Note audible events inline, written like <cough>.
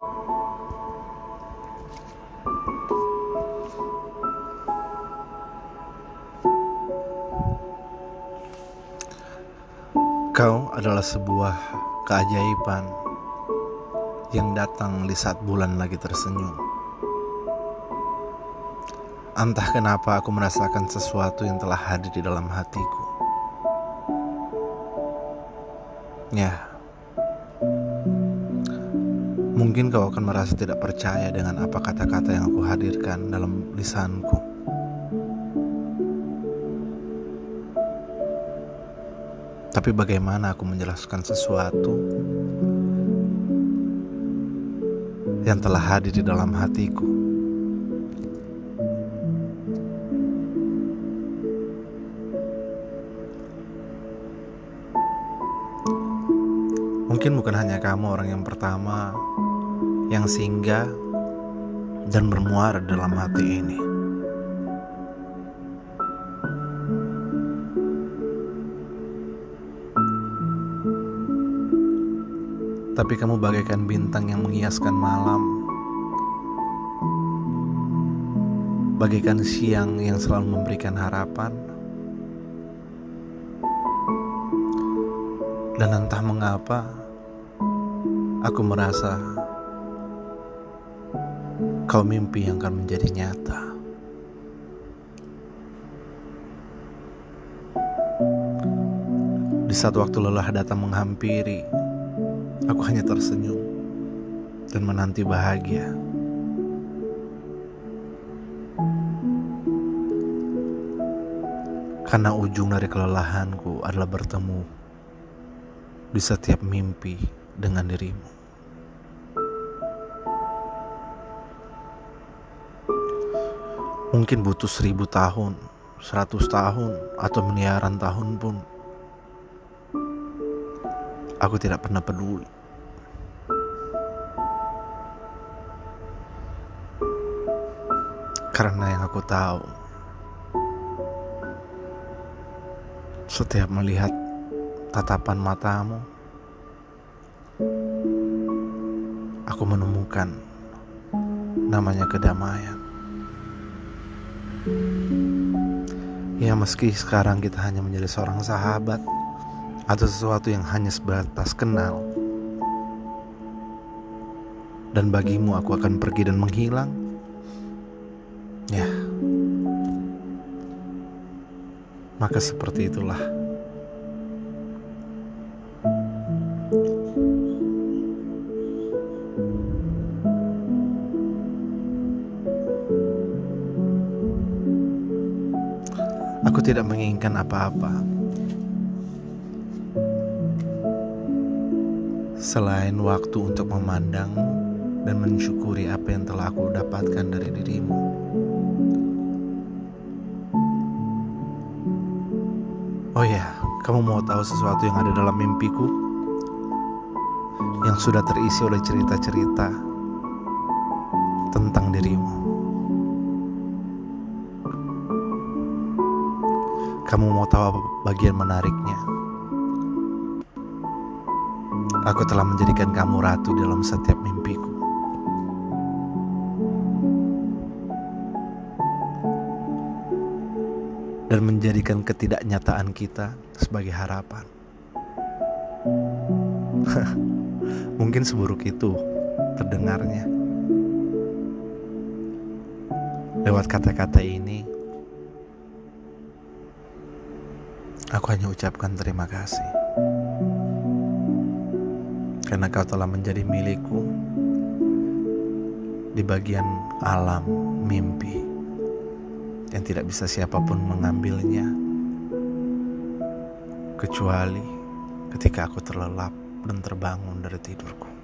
Kau adalah sebuah keajaiban yang datang di saat bulan lagi tersenyum. Entah kenapa aku merasakan sesuatu yang telah hadir di dalam hatiku. Ya, mungkin kau akan merasa tidak percaya dengan apa kata-kata yang aku hadirkan dalam lisanku. Tapi bagaimana aku menjelaskan sesuatu yang telah hadir di dalam hatiku? Mungkin bukan hanya kamu orang yang pertama yang singgah dan bermuara dalam hati ini. tapi kamu bagaikan bintang yang menghiaskan malam, bagaikan siang yang selalu memberikan harapan, dan entah mengapa aku merasa kau mimpi yang akan menjadi nyata. Di saat waktu lelah datang menghampiri, Aku hanya tersenyum dan menanti bahagia. Karena ujung dari kelelahanku adalah bertemu di setiap mimpi dengan dirimu. Mungkin butuh seribu tahun, seratus tahun, atau miliaran tahun pun. Aku tidak pernah peduli. Karena yang aku tahu, setiap melihat tatapan matamu, aku menemukan namanya kedamaian. Ya meski sekarang kita hanya menjadi seorang sahabat atau sesuatu yang hanya sebatas kenal. Dan bagimu aku akan pergi dan menghilang Ya. Maka seperti itulah. Aku tidak menginginkan apa-apa. Selain waktu untuk memandang dan mensyukuri apa yang telah aku dapatkan dari dirimu. Oh ya, kamu mau tahu sesuatu yang ada dalam mimpiku? Yang sudah terisi oleh cerita-cerita Kamu mau tahu apa bagian menariknya? Aku telah menjadikan kamu ratu dalam setiap mimpiku. dan menjadikan ketidaknyataan kita sebagai harapan. <laughs> Mungkin seburuk itu terdengarnya. Lewat kata-kata ini, aku hanya ucapkan terima kasih. Karena kau telah menjadi milikku di bagian alam mimpi yang tidak bisa siapa pun mengambilnya kecuali ketika aku terlelap dan terbangun dari tidurku.